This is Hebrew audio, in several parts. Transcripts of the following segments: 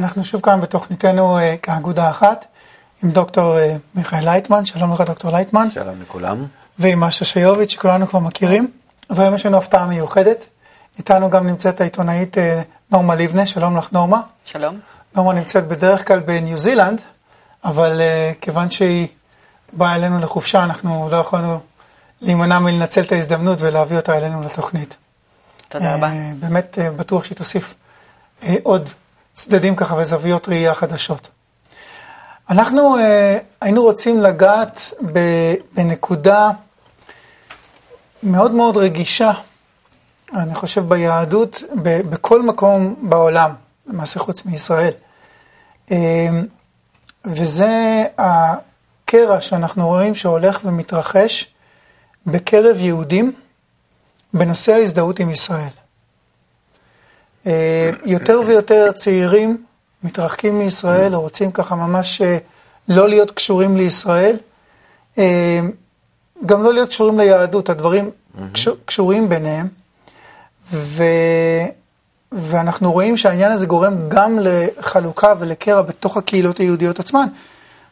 אנחנו שוב כאן בתוכניתנו אה, כאגודה אחת עם דוקטור אה, מיכאל לייטמן, שלום לך דוקטור לייטמן. שלום לכולם. ועם אשה שיוביץ' שכולנו כבר מכירים, והיום יש לנו הפתעה מיוחדת. איתנו גם נמצאת העיתונאית אה, נורמה לבנה, שלום לך נורמה. שלום. נורמה נמצאת בדרך כלל בניו זילנד, אבל כיוון שהיא באה אלינו לחופשה, אנחנו לא יכולנו להימנע מלנצל את ההזדמנות ולהביא אותה אלינו לתוכנית. תודה רבה. באמת בטוח שהיא תוסיף עוד צדדים ככה וזוויות ראייה חדשות. אנחנו uh, היינו רוצים לגעת בנקודה מאוד מאוד רגישה, אני חושב ביהדות, בכל מקום בעולם, למעשה חוץ מישראל. Uh, וזה הקרע שאנחנו רואים שהולך ומתרחש בקרב יהודים בנושא ההזדהות עם ישראל. אה, יותר ויותר צעירים מתרחקים מישראל, או רוצים ככה ממש אה, לא להיות קשורים לישראל, אה, גם לא להיות קשורים ליהדות, הדברים קשורים ביניהם, ו... ואנחנו רואים שהעניין הזה גורם גם לחלוקה ולקרע בתוך הקהילות היהודיות עצמן,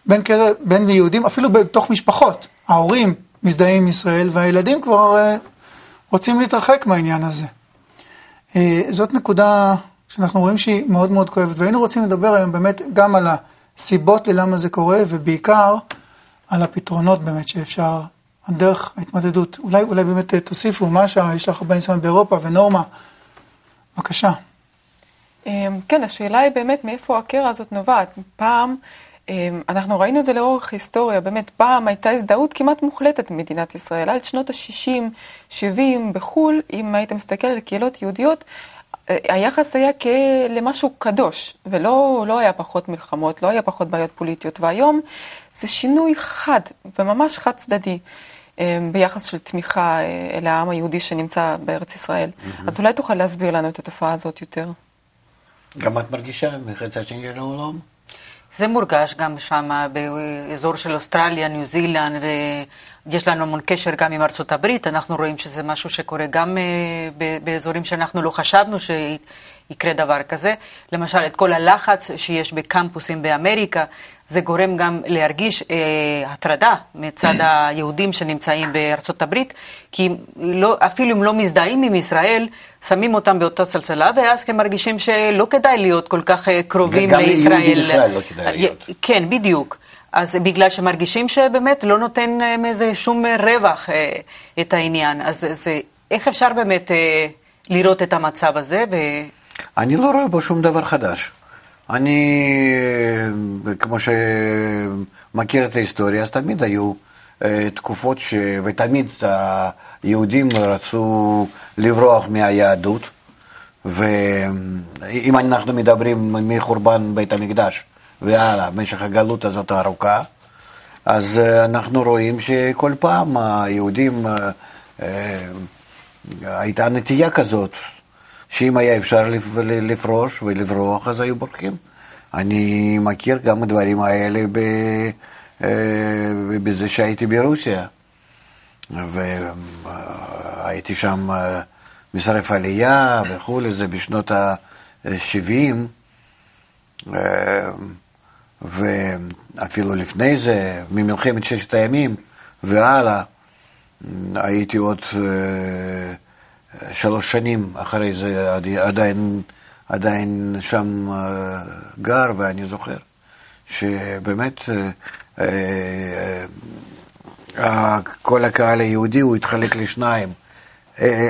בין, קרע, בין יהודים, אפילו בתוך משפחות. ההורים מזדהים עם ישראל והילדים כבר רוצים להתרחק מהעניין הזה. אה, זאת נקודה שאנחנו רואים שהיא מאוד מאוד כואבת, והיינו רוצים לדבר היום באמת גם על הסיבות ללמה זה קורה, ובעיקר על הפתרונות באמת שאפשר, דרך ההתמודדות. אולי, אולי באמת אה, תוסיפו, משה, יש לך הרבה ניסיון באירופה, ונורמה, בבקשה. אה, כן, השאלה היא באמת מאיפה הקרע הזאת נובעת. פעם, אנחנו ראינו את זה לאורך היסטוריה, באמת פעם הייתה הזדהות כמעט מוחלטת במדינת ישראל. עד שנות ה-60, 70 בחו"ל, אם היית מסתכל על קהילות יהודיות, אה, היחס היה למשהו קדוש, ולא לא היה פחות מלחמות, לא היה פחות בעיות פוליטיות. והיום זה שינוי חד, וממש חד צדדי. אמ, ביחס של תמיכה אה, אל העם היהודי שנמצא בארץ ישראל. Mm-hmm. אז אולי תוכל להסביר לנו את התופעה הזאת יותר. גם את מרגישה מחצי השני של העולם? זה מורגש גם שם באזור של אוסטרליה, ניו זילנד, ויש לנו המון קשר גם עם ארצות הברית. אנחנו רואים שזה משהו שקורה גם אה, באזורים שאנחנו לא חשבנו שיקרה דבר כזה. למשל, את כל הלחץ שיש בקמפוסים באמריקה, זה גורם גם להרגיש אה, הטרדה מצד היהודים שנמצאים בארצות הברית, כי לא, אפילו אם לא מזדהים עם ישראל, שמים אותם באותה סלסלה, ואז הם מרגישים שלא כדאי להיות כל כך אה, קרובים גם לישראל. גם ליהודי בכלל לא כדאי אה, להיות. כן, בדיוק. אז בגלל שמרגישים שבאמת לא נותן איזה שום רווח אה, את העניין. אז זה, איך אפשר באמת לראות את המצב הזה? ו... אני לא רואה בו שום דבר חדש. אני, כמו שמכיר את ההיסטוריה, אז תמיד היו תקופות ש... ותמיד היהודים רצו לברוח מהיהדות, ואם אנחנו מדברים מחורבן בית המקדש והלאה, במשך הגלות הזאת הארוכה, אז אנחנו רואים שכל פעם היהודים, הייתה נטייה כזאת, שאם היה אפשר לפרוש ולברוח, אז היו בורחים. אני מכיר גם הדברים האלה ב... בזה שהייתי ברוסיה. והייתי שם משרף עלייה וכולי, זה בשנות ה-70, ואפילו לפני זה, ממלחמת ששת הימים והלאה, הייתי עוד שלוש שנים אחרי זה עדיין, עדיין שם גר, ואני זוכר שבאמת כל הקהל היהודי הוא התחלק לשניים,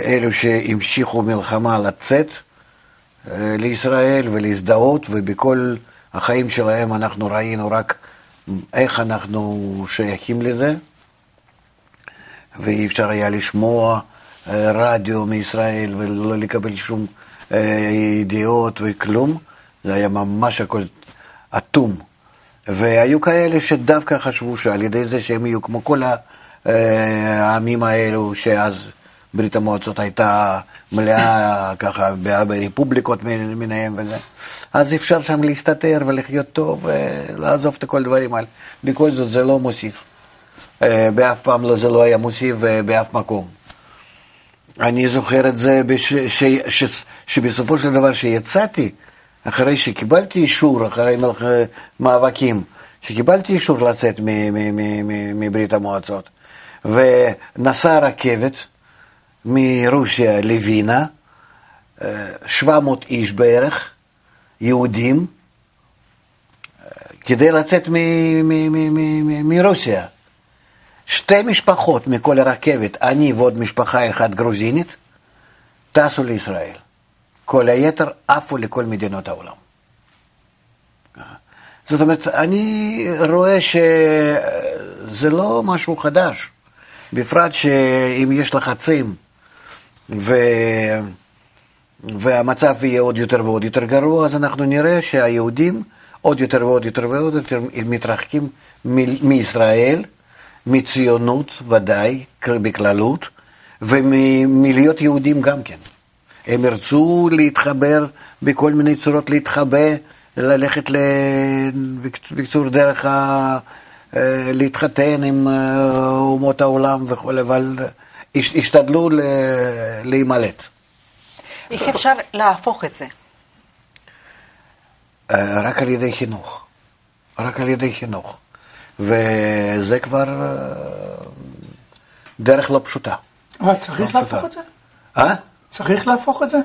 אלו שהמשיכו מלחמה לצאת לישראל ולהזדהות, ובכל החיים שלהם אנחנו ראינו רק איך אנחנו שייכים לזה, ואי אפשר היה לשמוע רדיו מישראל ולא לקבל שום ידיעות וכלום, זה היה ממש הכל אטום. והיו כאלה שדווקא חשבו שעל ידי זה שהם יהיו כמו כל העמים האלו, שאז ברית המועצות הייתה מלאה ככה ברפובליקות מיניהם וזה, אז אפשר שם להסתתר ולחיות טוב ולעזוב את כל הדברים האלה. בכל זאת זה לא מוסיף. באף פעם לא, זה לא היה מוסיף באף מקום. אני זוכר את זה בש, ש, ש, שבסופו של דבר שיצאתי אחרי שקיבלתי אישור, אחרי. מאבקים, שקיבלתי אישור לצאת מברית המועצות, ונסע רכבת מרוסיה לווינה, אה, 700 איש בערך, יהודים, אה, כדי לצאת מרוסיה. שתי משפחות מכל הרכבת, אני ועוד משפחה אחת גרוזינית, טסו לישראל. כל היתר עפו לכל מדינות העולם. זאת אומרת, אני רואה שזה לא משהו חדש, בפרט שאם יש לחצים ו... והמצב יהיה עוד יותר ועוד יותר גרוע, אז אנחנו נראה שהיהודים עוד יותר ועוד יותר ועוד יותר מתרחקים מישראל, מציונות ודאי, בכללות, ומלהיות יהודים גם כן. הם ירצו להתחבר בכל מיני צורות, להתחבא, ללכת, ל... בקיצור, דרך ה... אה, להתחתן עם אה, אומות העולם וכו', אבל הש- השתדלו להימלט. איך אפשר להפוך את זה? אה, רק על ידי חינוך. רק על ידי חינוך. וזה כבר אה, דרך לא פשוטה. אבל צריך לא להפוך פשוטה. את זה? אה? צריך להפוך את זה?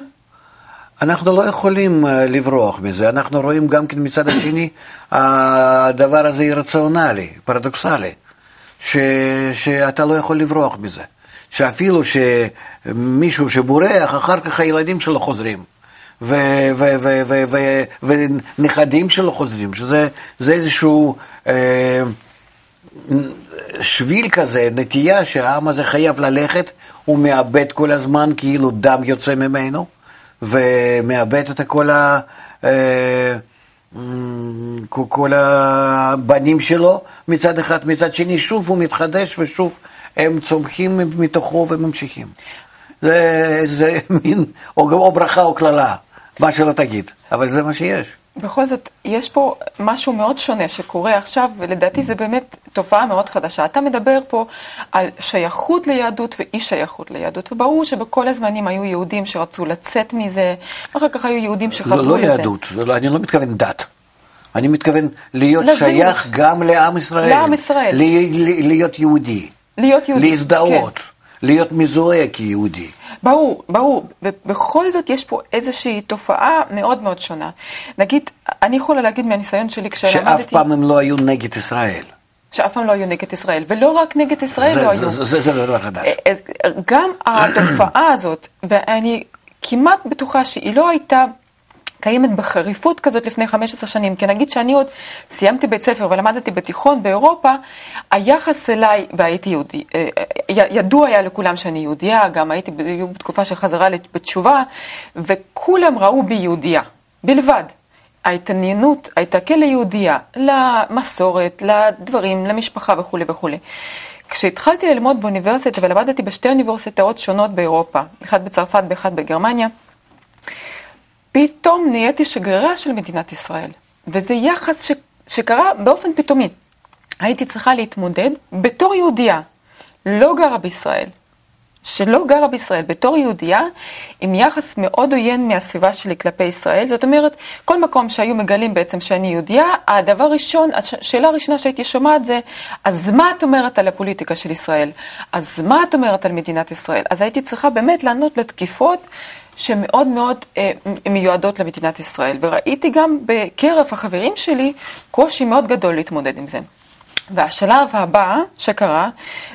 אנחנו לא יכולים אה, לברוח מזה, אנחנו רואים גם כן מצד השני, הדבר הזה אירציונלי, פרדוקסלי, ש, שאתה לא יכול לברוח מזה. שאפילו שמישהו שבורח, אחר כך הילדים שלו חוזרים. ונכדים שלו חוזרים, שזה זה איזשהו אה, שביל כזה, נטייה שהעם הזה חייב ללכת, הוא מאבד כל הזמן, כאילו דם יוצא ממנו, ומאבד את כל ה... אה, כל הבנים שלו מצד אחד, מצד שני שוב הוא מתחדש ושוב הם צומחים מתוכו וממשיכים. זה, זה מין, או, או ברכה או קללה, מה שלא תגיד, אבל זה מה שיש. בכל זאת, יש פה משהו מאוד שונה שקורה עכשיו, ולדעתי זה באמת תופעה מאוד חדשה. אתה מדבר פה על שייכות ליהדות ואי שייכות ליהדות, וברור שבכל הזמנים היו יהודים שרצו לצאת מזה, ואחר כך היו יהודים שחזרו לא, לא לזה. יהדות, לא, אני לא מתכוון דת. אני מתכוון להיות לזהות. שייך גם לעם ישראל. לעם ישראל. להיות יהודי. להיות יהודי. להזדהות. כן. להיות מזוהה כיהודי. ברור, ברור, ובכל זאת יש פה איזושהי תופעה מאוד מאוד שונה. נגיד, אני יכולה להגיד מהניסיון שלי כשלמדתי... שאף פעם הם לא היו נגד ישראל. שאף פעם לא היו נגד ישראל, ולא רק נגד ישראל זה- לא זה- היו. זה- זה זה דבר חדש. אה, אה, גם התופעה הזאת, ואני כמעט בטוחה שהיא לא הייתה קיימת בחריפות כזאת לפני 15 שנים, כי נגיד שאני עוד סיימתי בית ספר ולמדתי בתיכון באירופה, היחס אליי, והייתי יהודי, אה, אה, ידוע היה לכולם שאני יהודייה, גם הייתי בדיוק בתקופה של חזרה בתשובה, וכולם ראו בי יהודייה, בלבד. ההתעניינות הייתה כליהודייה, למסורת, לדברים, למשפחה וכולי וכולי. כשהתחלתי ללמוד באוניברסיטה ולמדתי בשתי אוניברסיטאות שונות באירופה, אחת בצרפת ואחת בגרמניה, פתאום נהייתי שגרירה של מדינת ישראל. וזה יחס ש... שקרה באופן פתאומי. הייתי צריכה להתמודד בתור יהודייה, לא גרה בישראל, שלא גרה בישראל, בתור יהודייה, עם יחס מאוד עוין מהסביבה שלי כלפי ישראל. זאת אומרת, כל מקום שהיו מגלים בעצם שאני יהודייה, הדבר ראשון, השאלה הראשונה שהייתי שומעת זה, אז מה את אומרת על הפוליטיקה של ישראל? אז מה את אומרת על מדינת ישראל? אז הייתי צריכה באמת לענות לתקיפות. שמאוד מאוד אה, מיועדות למדינת ישראל, וראיתי גם בקרב החברים שלי קושי מאוד גדול להתמודד עם זה. והשלב הבא שקרה,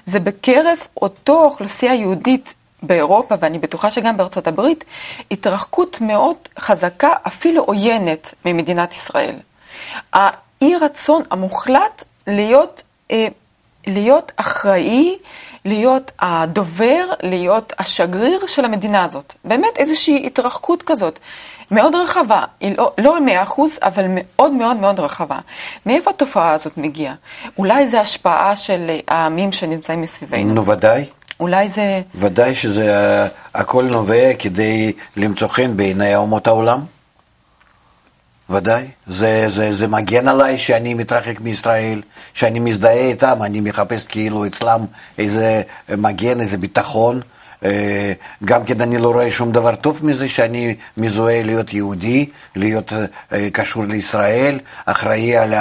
זה בקרב אותו אוכלוסייה יהודית באירופה, ואני בטוחה שגם בארצות הברית, התרחקות מאוד חזקה, אפילו עוינת, ממדינת ישראל. האי רצון המוחלט להיות, אה, להיות אחראי, להיות הדובר, להיות השגריר של המדינה הזאת. באמת איזושהי התרחקות כזאת, מאוד רחבה, היא לא, לא 100%, אבל מאוד מאוד מאוד רחבה. מאיפה התופעה הזאת מגיעה? אולי זה השפעה של העמים שנמצאים מסביבנו. נו, ודאי. אולי זה... ודאי שזה אה, הכל נובע כדי למצוא חן בעיני אומות העולם. ודאי. זה, זה, זה מגן עליי שאני מתרחק מישראל, שאני מזדהה איתם, אני מחפש כאילו אצלם איזה מגן, איזה ביטחון, אה, גם כן אני לא רואה שום דבר טוב מזה שאני מזוהה להיות יהודי, להיות אה, קשור לישראל, אחראי על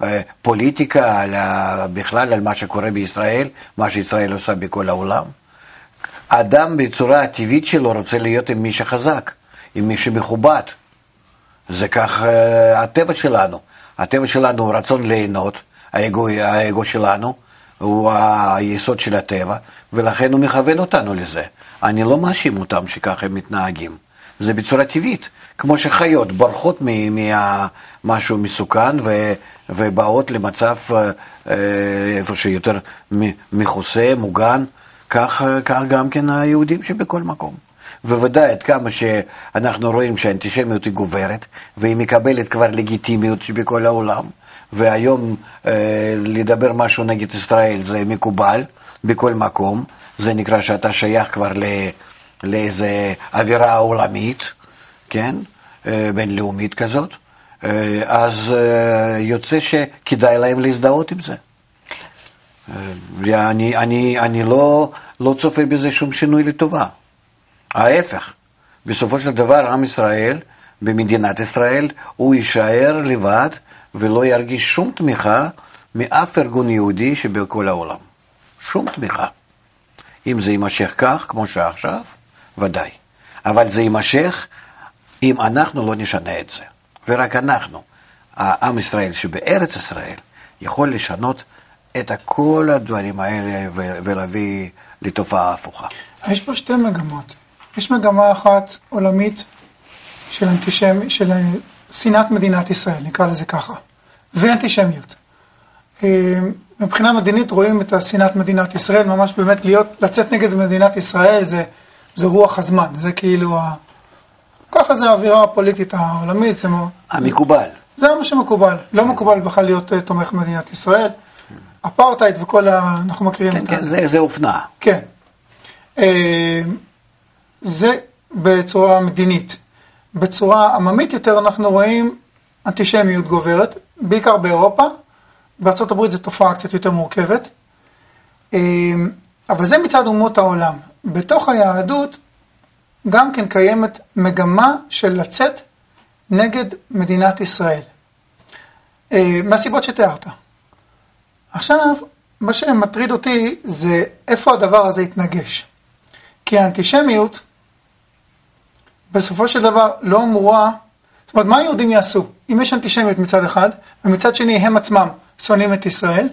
הפוליטיקה, על ה... בכלל על מה שקורה בישראל, מה שישראל עושה בכל העולם. אדם בצורה הטבעית שלו רוצה להיות עם מי שחזק, עם מי שמכובד. זה כך הטבע שלנו. הטבע שלנו הוא רצון ליהנות, האגו, האגו שלנו הוא היסוד של הטבע, ולכן הוא מכוון אותנו לזה. אני לא מאשים אותם שככה הם מתנהגים. זה בצורה טבעית, כמו שחיות בורחות ממשהו מסוכן ו, ובאות למצב אה, איפה שיותר מכוסה, מוגן, כך, כך גם כן היהודים שבכל מקום. וודאי עד כמה שאנחנו רואים שהאנטישמיות היא גוברת, והיא מקבלת כבר לגיטימיות שבכל העולם, והיום אה, לדבר משהו נגד ישראל זה מקובל בכל מקום, זה נקרא שאתה שייך כבר ל, לאיזה אווירה עולמית, כן, אה, בינלאומית כזאת, אה, אז אה, יוצא שכדאי להם להזדהות עם זה. אה, אני, אני, אני לא, לא צופה בזה שום שינוי לטובה. ההפך, בסופו של דבר עם ישראל, במדינת ישראל, הוא יישאר לבד ולא ירגיש שום תמיכה מאף ארגון יהודי שבכל העולם. שום תמיכה. אם זה יימשך כך, כמו שעכשיו, ודאי. אבל זה יימשך אם אנחנו לא נשנה את זה. ורק אנחנו, העם ישראל שבארץ ישראל, יכול לשנות את כל הדברים האלה ולהביא לתופעה הפוכה. יש פה שתי מגמות. יש מגמה אחת עולמית של אנטישמי, של שנאת מדינת ישראל, נקרא לזה ככה, ואנטישמיות. אה, מבחינה מדינית רואים את שנאת מדינת ישראל, ממש באמת להיות, לצאת נגד מדינת ישראל זה, זה רוח הזמן, זה כאילו, ה... ככה זה האווירה הפוליטית העולמית, זה המקובל. זה מה שמקובל, לא מקובל בכלל להיות אה, תומך מדינת ישראל. אפרטהייד וכל ה... אנחנו מכירים כן, את כן, זה. כן, זה אופנה. כן. זה בצורה מדינית. בצורה עממית יותר אנחנו רואים אנטישמיות גוברת, בעיקר באירופה, הברית זו תופעה קצת יותר מורכבת, אמ, אבל זה מצד אומות העולם. בתוך היהדות גם כן קיימת מגמה של לצאת נגד מדינת ישראל, אמ, מהסיבות שתיארת. עכשיו, מה שמטריד אותי זה איפה הדבר הזה יתנגש. כי האנטישמיות בסופו של דבר לא אמורה, זאת אומרת, מה היהודים יעשו? אם יש אנטישמיות מצד אחד, ומצד שני הם עצמם שונאים את ישראל,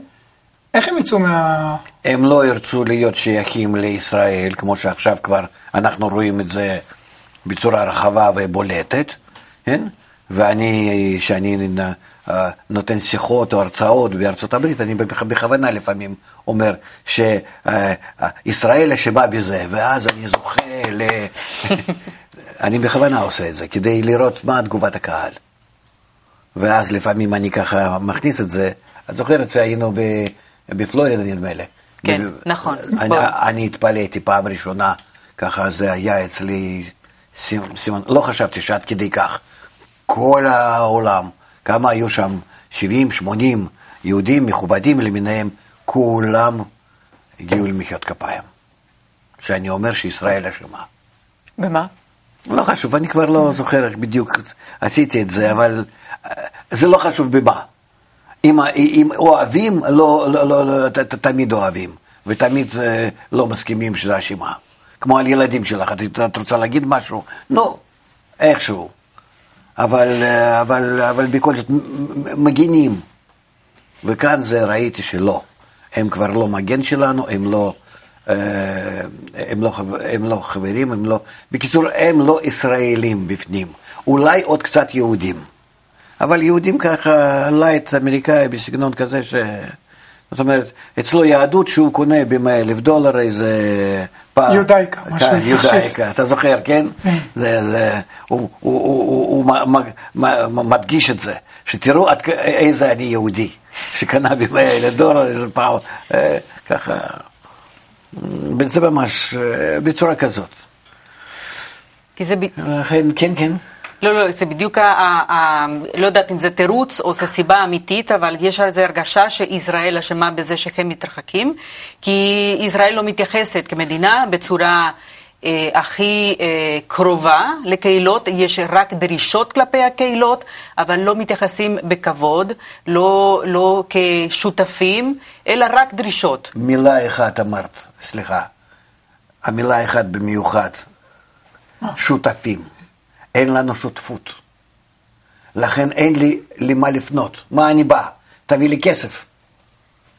איך הם יצאו מה... הם לא ירצו להיות שייכים לישראל, כמו שעכשיו כבר אנחנו רואים את זה בצורה רחבה ובולטת, כן? ואני, שאני אה, נותן שיחות או הרצאות בארצות הברית, אני בכוונה לפעמים אומר שישראל אשמה בזה, ואז אני זוכה ל... אני בכוונה עושה את זה, כדי לראות מה תגובת הקהל. ואז לפעמים אני ככה מכניס את זה. את זוכרת שהיינו בפלורידה, נדמה לי. כן, נכון. אני, אני התפלאתי פעם ראשונה, ככה זה היה אצלי סימן, לא חשבתי שעד כדי כך. כל העולם, כמה היו שם, 70, 80 יהודים מכובדים למיניהם, כולם הגיעו למחיאות כפיים. שאני אומר שישראל אשמה. במה? לא חשוב, אני כבר לא זוכר איך בדיוק עשיתי את זה, אבל אה, זה לא חשוב במה. אם, אם אוהבים, לא, לא, לא, לא, ת, תמיד אוהבים, ותמיד אה, לא מסכימים שזה אשמה. כמו על ילדים שלך, את, את רוצה להגיד משהו? לא, איכשהו. אבל, אה, אבל, אבל בכל זאת מגינים. וכאן זה ראיתי שלא. הם כבר לא מגן שלנו, הם לא... אה, הם לא, הם לא חברים, הם לא... בקיצור, הם לא ישראלים בפנים. אולי עוד קצת יהודים. אבל יהודים ככה, light אמריקאי בסגנון כזה ש... זאת אומרת, אצלו יהדות שהוא קונה ב-100 אלף דולר איזה פעם. יודאיקה, משהו כן, יודאיקה, אתה זוכר, כן? כן. זה, זה, הוא, הוא, הוא, הוא, הוא מדגיש את זה, שתראו איזה אני יהודי, שקנה ב-100 אלף דולר איזה פעם, אה, ככה. זה ממש בצורה כזאת. כי זה... לכן, כן, כן. לא, לא, זה בדיוק, ה, ה, ה, לא יודעת אם זה תירוץ או זו סיבה אמיתית, אבל יש על זה הרגשה שישראל אשמה בזה שהם מתרחקים, כי ישראל לא מתייחסת כמדינה בצורה אה, הכי אה, קרובה לקהילות, יש רק דרישות כלפי הקהילות, אבל לא מתייחסים בכבוד, לא, לא כשותפים, אלא רק דרישות. מילה אחת אמרת, סליחה, המילה אחת במיוחד, שותפים. אין לנו שותפות. לכן אין לי למה לפנות. מה אני בא? תביא לי כסף,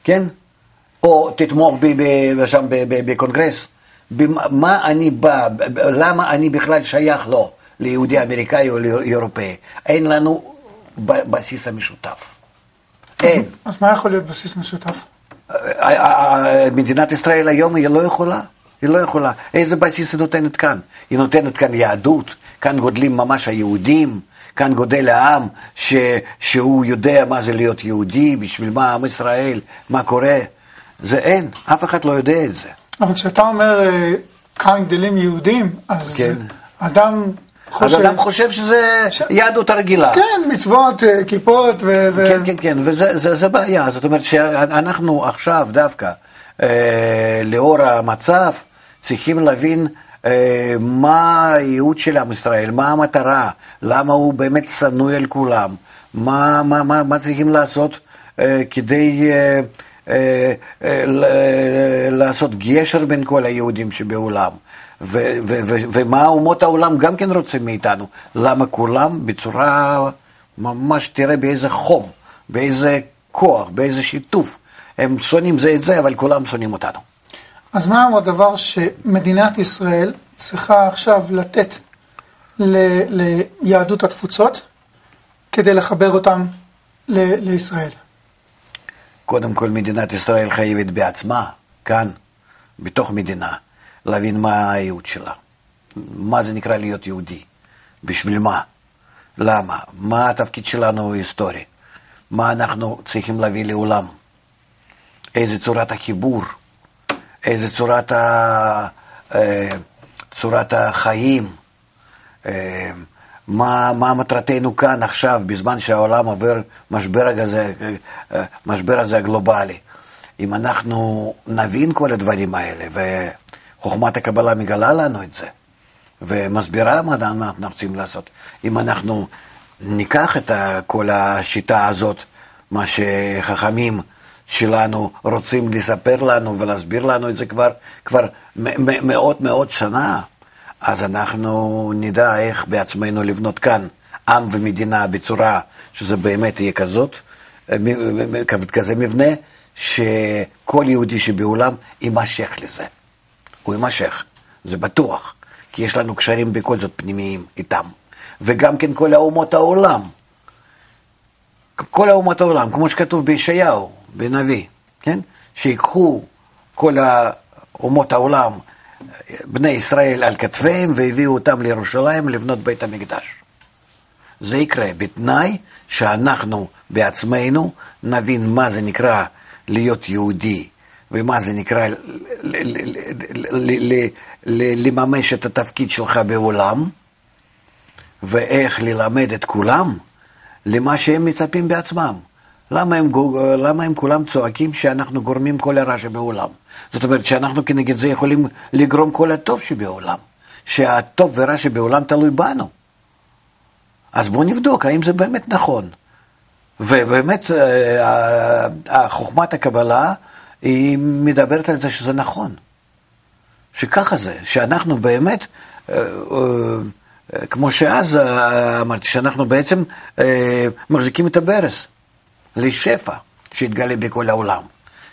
כן? או תתמוך בי שם בקונגרס. מה אני בא, למה אני בכלל שייך לו, ליהודי אמריקאי או לאירופאי? אין לנו בסיס המשותף. אין. אז מה יכול להיות בסיס משותף? מדינת ישראל היום היא לא יכולה. היא לא יכולה. איזה בסיס היא נותנת כאן? היא נותנת כאן יהדות, כאן גודלים ממש היהודים, כאן גודל העם ש, שהוא יודע מה זה להיות יהודי, בשביל מה עם ישראל, מה קורה. זה אין, אף אחד לא יודע את זה. אבל כשאתה אומר אה, כאן גדלים יהודים, אז כן. אדם חושב... אז אדם חושב שזה ש... יהדות הרגילה. כן, מצוות, אה, כיפות ו... כן, כן, כן, וזה זה, זה בעיה. זאת אומרת שאנחנו עכשיו דווקא, אה, לאור המצב, צריכים להבין אה, מה הייעוד של עם ישראל, מה המטרה, למה הוא באמת שנוא על כולם, מה, מה, מה, מה צריכים לעשות אה, כדי אה, אה, אה, לעשות גשר בין כל היהודים שבעולם. ו- ו- ו- ומה אומות העולם גם כן רוצים מאיתנו. למה כולם בצורה ממש, תראה באיזה חום, באיזה כוח, באיזה שיתוף. הם שונאים זה את זה, אבל כולם שונאים אותנו. אז מהו הדבר שמדינת ישראל צריכה עכשיו לתת ל- ליהדות התפוצות כדי לחבר אותם ל- לישראל? קודם כל מדינת ישראל חייבת בעצמה, כאן, בתוך מדינה, להבין מה הייעוד שלה. מה זה נקרא להיות יהודי? בשביל מה? למה? מה התפקיד שלנו היסטורי? מה אנחנו צריכים להביא לעולם? איזה צורת החיבור? איזה צורת, ה, אה, צורת החיים, אה, מה, מה מטרתנו כאן עכשיו, בזמן שהעולם עובר משבר הזה, אה, משבר הזה הגלובלי. אם אנחנו נבין כל הדברים האלה, וחוכמת הקבלה מגלה לנו את זה, ומסבירה מה אנחנו רוצים לעשות, אם אנחנו ניקח את כל השיטה הזאת, מה שחכמים שלנו רוצים לספר לנו ולהסביר לנו את זה כבר, כבר מאות מאות שנה, אז אנחנו נדע איך בעצמנו לבנות כאן עם ומדינה בצורה שזה באמת יהיה כזאת, כזה מבנה, שכל יהודי שבעולם יימשך לזה. הוא יימשך, זה בטוח, כי יש לנו קשרים בכל זאת פנימיים איתם. וגם כן כל האומות העולם. כל האומות העולם, כמו שכתוב בישעיהו, בנביא, כן? שיקחו כל אומות העולם, בני ישראל על כתפיהם, והביאו אותם לירושלים לבנות בית המקדש. זה יקרה בתנאי שאנחנו בעצמנו נבין מה זה נקרא להיות יהודי ומה זה נקרא לממש את התפקיד שלך בעולם ואיך ללמד את כולם למה שהם מצפים בעצמם. למה הם, למה הם כולם צועקים שאנחנו גורמים כל הרע שבעולם? זאת אומרת שאנחנו כנגד זה יכולים לגרום כל הטוב שבעולם, שהטוב ורע שבעולם תלוי בנו. אז בואו נבדוק האם זה באמת נכון. ובאמת אה, חוכמת הקבלה היא מדברת על זה שזה נכון. שככה זה, שאנחנו באמת, אה, אה, כמו שאז אמרתי, שאנחנו בעצם מחזיקים את הברס. לשפע שהתגלה בכל העולם.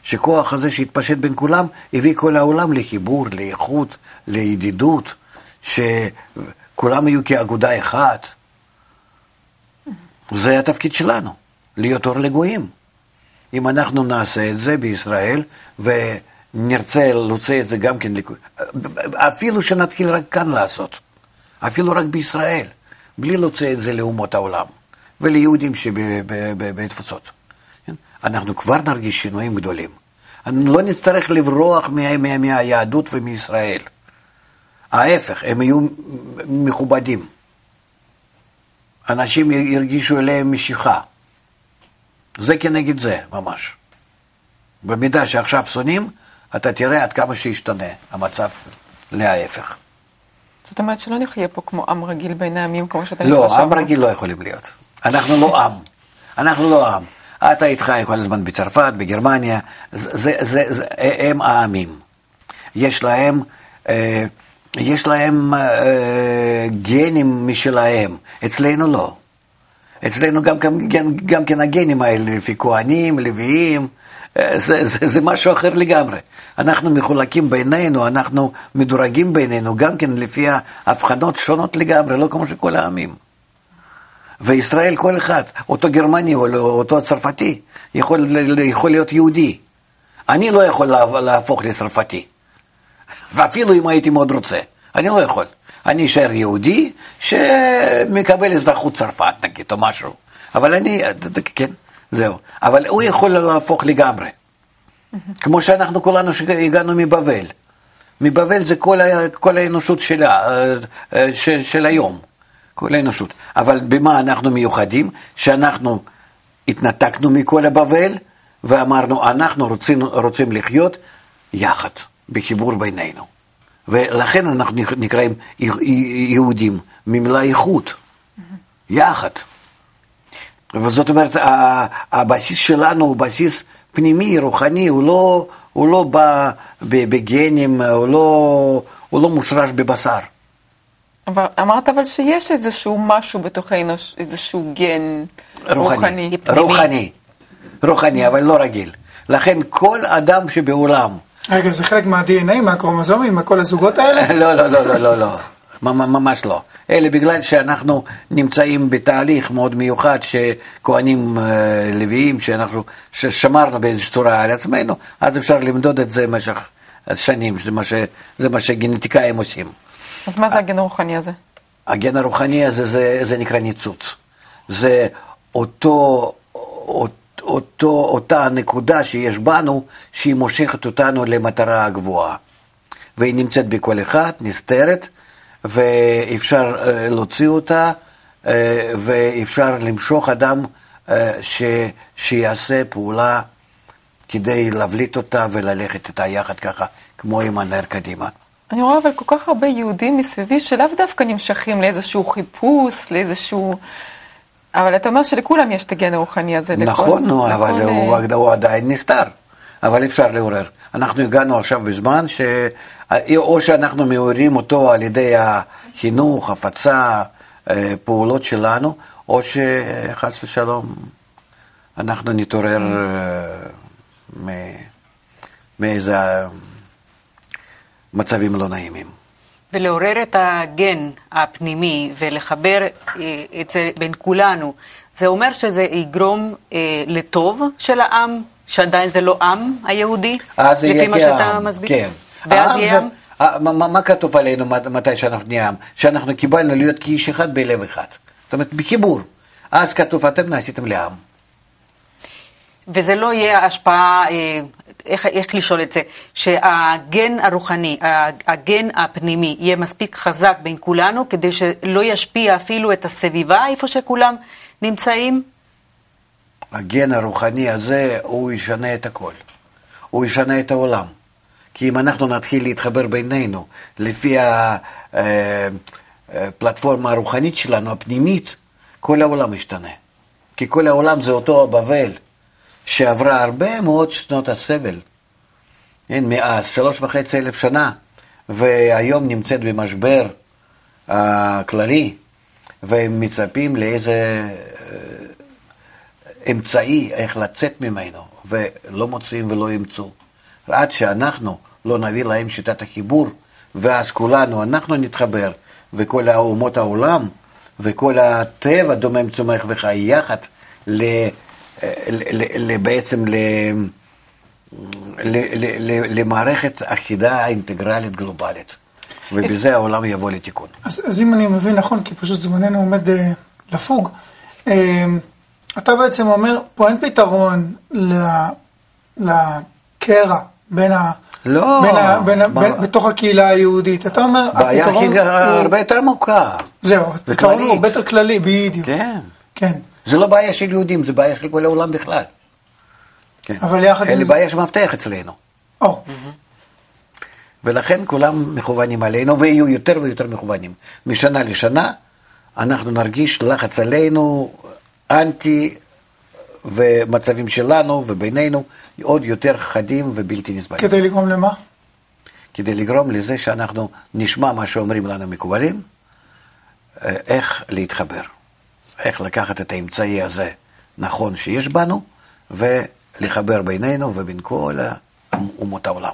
שכוח הזה שהתפשט בין כולם, הביא כל העולם לחיבור, לאיכות, לידידות, שכולם יהיו כאגודה אחת. זה התפקיד שלנו, להיות אור לגויים. אם אנחנו נעשה את זה בישראל, ונרצה להוציא את זה גם כן, אפילו שנתחיל רק כאן לעשות, אפילו רק בישראל, בלי להוציא את זה לאומות העולם. וליהודים שבתפוצות. כן? אנחנו כבר נרגיש שינויים גדולים. לא נצטרך לברוח מה, מה, מהיהדות ומישראל. ההפך, הם יהיו מכובדים. אנשים ירגישו אליהם משיכה. זה כנגד זה, ממש. במידה שעכשיו שונאים, אתה תראה עד כמה שישתנה המצב להפך. זאת אומרת שלא נחיה פה כמו עם רגיל בין העמים, כמו שאתה לא, מתחשב. עם רגיל לא יכולים להיות. אנחנו לא עם. אנחנו לא עם. אתה איתך כל הזמן בצרפת, בגרמניה, זה, זה, זה, הם העמים. יש להם, אה, יש להם אה, גנים משלהם, אצלנו לא. אצלנו גם, גם, גם, גם כן הגנים האלה, לפי כהנים, לוויים, אה, זה, זה, זה משהו אחר לגמרי. אנחנו מחולקים בינינו, אנחנו מדורגים בינינו, גם כן לפי הבחנות שונות לגמרי, לא כמו שכל העמים. וישראל כל אחד, אותו גרמני או לא, אותו צרפתי, יכול, יכול להיות יהודי. אני לא יכול לה- להפוך לצרפתי, ואפילו אם הייתי מאוד רוצה, אני לא יכול. אני אשאר יהודי שמקבל אזרחות צרפת נגיד, או משהו. אבל אני, כן, זהו. אבל הוא יכול להפוך לגמרי. כמו שאנחנו כולנו שהגענו מבבל. מבבל זה כל, כל האנושות של, ה- של, של היום, כל האנושות. אבל במה אנחנו מיוחדים? שאנחנו התנתקנו מכל הבבל ואמרנו, אנחנו רוצים, רוצים לחיות יחד, בחיבור בינינו. ולכן אנחנו נקראים יהודים, ממילה איכות, יחד. וזאת אומרת, הבסיס שלנו הוא בסיס פנימי, רוחני, הוא לא, הוא לא בא בגנים, הוא לא, הוא לא מושרש בבשר. אבל אמרת אבל שיש איזשהו משהו בתוכנו, איזשהו גן רוחני. רוחני. רוחני, רוחני, אבל לא רגיל. לכן כל אדם שבעולם, רגע, זה חלק מה-DNA, מהקרומוזומים, מכל הזוגות האלה? לא, לא, לא, לא, לא, לא, ממ- ממש לא. אלה בגלל שאנחנו נמצאים בתהליך מאוד מיוחד שכהנים אה, לוויים, שאנחנו ששמרנו באיזושהי צורה על עצמנו, אז אפשר למדוד את זה במשך שנים, זה מה, ש, זה מה שגנטיקאים עושים. אז מה זה הגן הרוחני הזה? הגן הרוחני הזה זה, זה נקרא ניצוץ. זה אותו, אותו, אותה נקודה שיש בנו, שהיא מושכת אותנו למטרה הגבוהה. והיא נמצאת בכל אחד, נסתרת, ואפשר אה, להוציא אותה, אה, ואפשר למשוך אדם אה, ש, שיעשה פעולה כדי להבליט אותה וללכת איתה יחד ככה, כמו עם הנר קדימה. אני רואה אבל כל כך הרבה יהודים מסביבי שלאו דווקא נמשכים לאיזשהו חיפוש, לאיזשהו... אבל אתה אומר שלכולם יש את הגן הרוחני הזה. לכל- נכון, לכל, אבל אה, הוא, הוא עדיין נסתר. אבל אפשר לעורר. אנחנו הגענו עכשיו בזמן ש... או שאנחנו מעוררים אותו על ידי החינוך, הפצה, אה, פעולות שלנו, או שחס ושלום אנחנו נתעורר אה, מ- מאיזה מצבים לא נעימים. ולעורר את הגן הפנימי ולחבר את זה בין כולנו, זה אומר שזה יגרום אה, לטוב של העם, שעדיין זה לא עם היהודי, אז לפי מה שאתה מסביר? כן. ואז יהיה עם? מה- מה מה כתוב עלינו מת- מתי שאנחנו נהיה עם? שאנחנו קיבלנו להיות כאיש אחד בלב אחד. זאת אומרת, בחיבור. אז כתוב, אתם נעשיתם לעם. וזה לא יהיה השפעה, אה, איך, איך לשאול את זה, שהגן הרוחני, הגן הפנימי יהיה מספיק חזק בין כולנו, כדי שלא ישפיע אפילו את הסביבה איפה שכולם נמצאים? הגן הרוחני הזה, הוא ישנה את הכל. הוא ישנה את העולם. כי אם אנחנו נתחיל להתחבר בינינו לפי הפלטפורמה הרוחנית שלנו, הפנימית, כל העולם ישתנה. כי כל העולם זה אותו הבבל, שעברה הרבה מאוד שנות הסבל. אין, מאז, שלוש וחצי אלף שנה, והיום נמצאת במשבר הכללי, והם מצפים לאיזה אה, אמצעי איך לצאת ממנו, ולא מוצאים ולא ימצאו. עד שאנחנו לא נביא להם שיטת החיבור, ואז כולנו, אנחנו נתחבר, וכל אומות העולם, וכל הטבע דומם צומח וחי יחד, בעצם למערכת אחידה אינטגרלית גלובלית. ובזה העולם יבוא לתיקון. אז, אז אם אני מבין נכון, כי פשוט זמננו עומד אה, לפוג, אה, אתה בעצם אומר, פה אין פתרון לקרע בין ה... לא, בין ה, בין ה, מה- בין, בתוך הקהילה היהודית. אתה אומר, הבעיה הפתרון היא הוא- הרבה יותר עמוקה. זהו, הפתרון הוא הרבה יותר כללי, בדיוק. כן. כן. זה לא בעיה של יהודים, זה בעיה של כל העולם בכלל. כן. אבל יחד עם אין לי זה- בעיה של מפתח אצלנו. או, ולכן כולם מכוונים עלינו, ויהיו יותר ויותר מכוונים. משנה לשנה אנחנו נרגיש לחץ עלינו, אנטי, ומצבים שלנו ובינינו עוד יותר חדים ובלתי נסבלים. כדי לגרום למה? כדי לגרום לזה שאנחנו נשמע מה שאומרים לנו מקובלים, אה, איך להתחבר, איך לקחת את האמצעי הזה נכון שיש בנו, ולחבר בינינו ובין כל אומות העולם.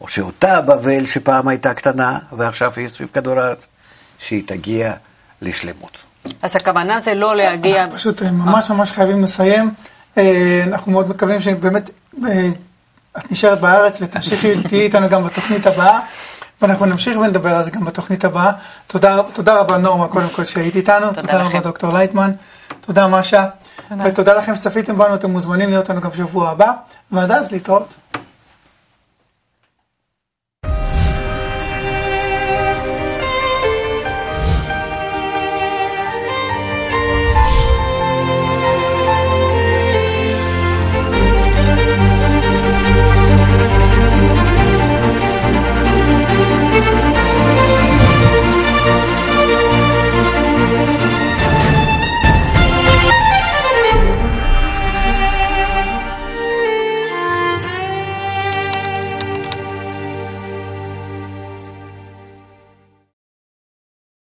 או שאותה בבל שפעם הייתה קטנה ועכשיו היא סביב כדור הארץ, שהיא תגיע לשלמות. אז הכוונה זה לא להגיע... אנחנו פשוט אה, ממש ממש חייבים לסיים. אה, אנחנו מאוד מקווים שבאמת אה, את נשארת בארץ ותמשיכי, תהיי איתנו גם בתוכנית הבאה, ואנחנו נמשיך ונדבר על זה גם בתוכנית הבאה. תודה, תודה רבה נורמה, קודם כל שהיית איתנו, תודה תודה רבה. דוקטור לייטמן, תודה משה, תודה. ותודה לכם שצפיתם בנו, אתם מוזמנים להיות איתנו גם בשבוע הבא, ועד אז להתראות.